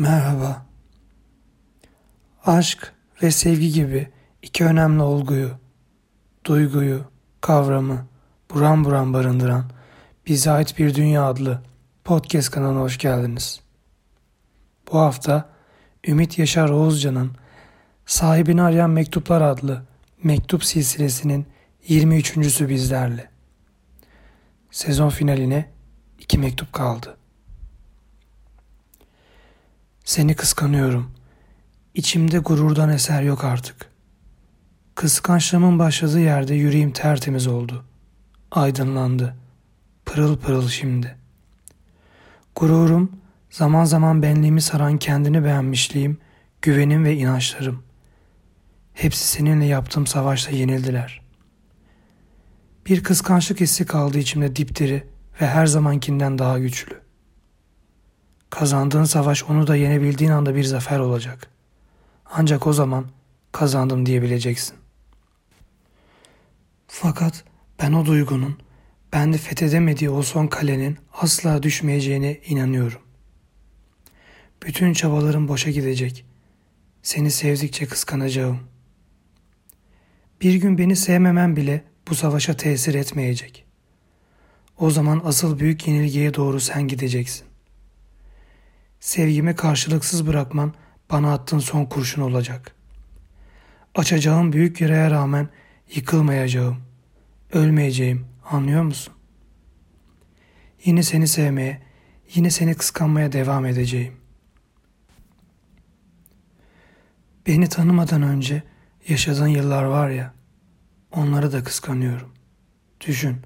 Merhaba. Aşk ve sevgi gibi iki önemli olguyu, duyguyu, kavramı buram buram barındıran Bize Ait Bir Dünya adlı podcast kanalına hoş geldiniz. Bu hafta Ümit Yaşar Oğuzcan'ın Sahibini Arayan Mektuplar adlı mektup silsilesinin 23.sü bizlerle. Sezon finaline iki mektup kaldı. Seni kıskanıyorum. İçimde gururdan eser yok artık. Kıskançlığımın başladığı yerde yüreğim tertemiz oldu. Aydınlandı. Pırıl pırıl şimdi. Gururum, zaman zaman benliğimi saran kendini beğenmişliğim, güvenim ve inançlarım. Hepsi seninle yaptığım savaşta yenildiler. Bir kıskançlık hissi kaldı içimde dipdiri ve her zamankinden daha güçlü. Kazandığın savaş onu da yenebildiğin anda bir zafer olacak. Ancak o zaman kazandım diyebileceksin. Fakat ben o duygunun bende fethedemediği o son kalenin asla düşmeyeceğine inanıyorum. Bütün çabalarım boşa gidecek. Seni sevdikçe kıskanacağım. Bir gün beni sevmemen bile bu savaşa tesir etmeyecek. O zaman asıl büyük yenilgiye doğru sen gideceksin. Sevgimi karşılıksız bırakman bana attığın son kurşun olacak. Açacağım büyük yaraya rağmen yıkılmayacağım. Ölmeyeceğim. Anlıyor musun? Yine seni sevmeye, yine seni kıskanmaya devam edeceğim. Beni tanımadan önce yaşadığın yıllar var ya, onları da kıskanıyorum. Düşün,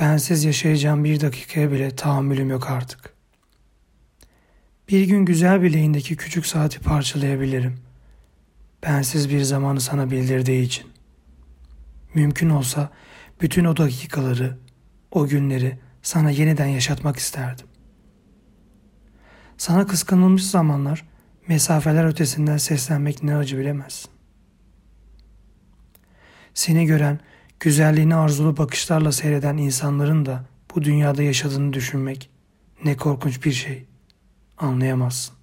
bensiz yaşayacağım bir dakikaya bile tahammülüm yok artık. Bir gün güzel bileğindeki küçük saati parçalayabilirim. Bensiz bir zamanı sana bildirdiği için. Mümkün olsa bütün o dakikaları, o günleri sana yeniden yaşatmak isterdim. Sana kıskanılmış zamanlar, mesafeler ötesinden seslenmek ne acı bilemezsin. Seni gören, güzelliğini arzulu bakışlarla seyreden insanların da bu dünyada yaşadığını düşünmek ne korkunç bir şey.'' Anlayamazsın.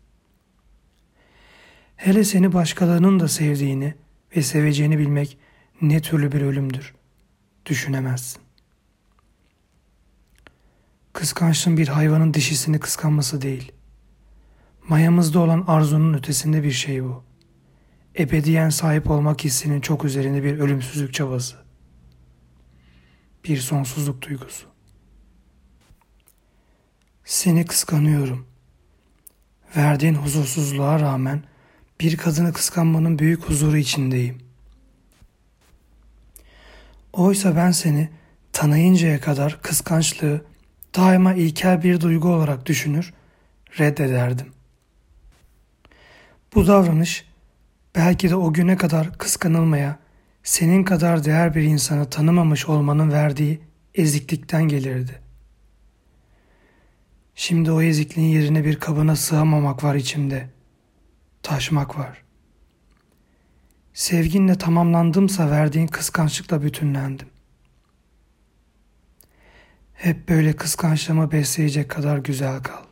Hele seni başkalarının da sevdiğini ve seveceğini bilmek ne türlü bir ölümdür. Düşünemezsin. Kıskançlığın bir hayvanın dişisini kıskanması değil. Mayamızda olan arzunun ötesinde bir şey bu. Ebediyen sahip olmak hissinin çok üzerinde bir ölümsüzlük çabası. Bir sonsuzluk duygusu. Seni kıskanıyorum.'' Verdiğin huzursuzluğa rağmen bir kadını kıskanmanın büyük huzuru içindeyim. Oysa ben seni tanıyıncaya kadar kıskançlığı daima ilkel bir duygu olarak düşünür, reddederdim. Bu davranış belki de o güne kadar kıskanılmaya, senin kadar değer bir insanı tanımamış olmanın verdiği eziklikten gelirdi. Şimdi o ezikliğin yerine bir kabına sığamamak var içimde. Taşmak var. Sevginle tamamlandımsa verdiğin kıskançlıkla bütünlendim. Hep böyle kıskançlığımı besleyecek kadar güzel kal.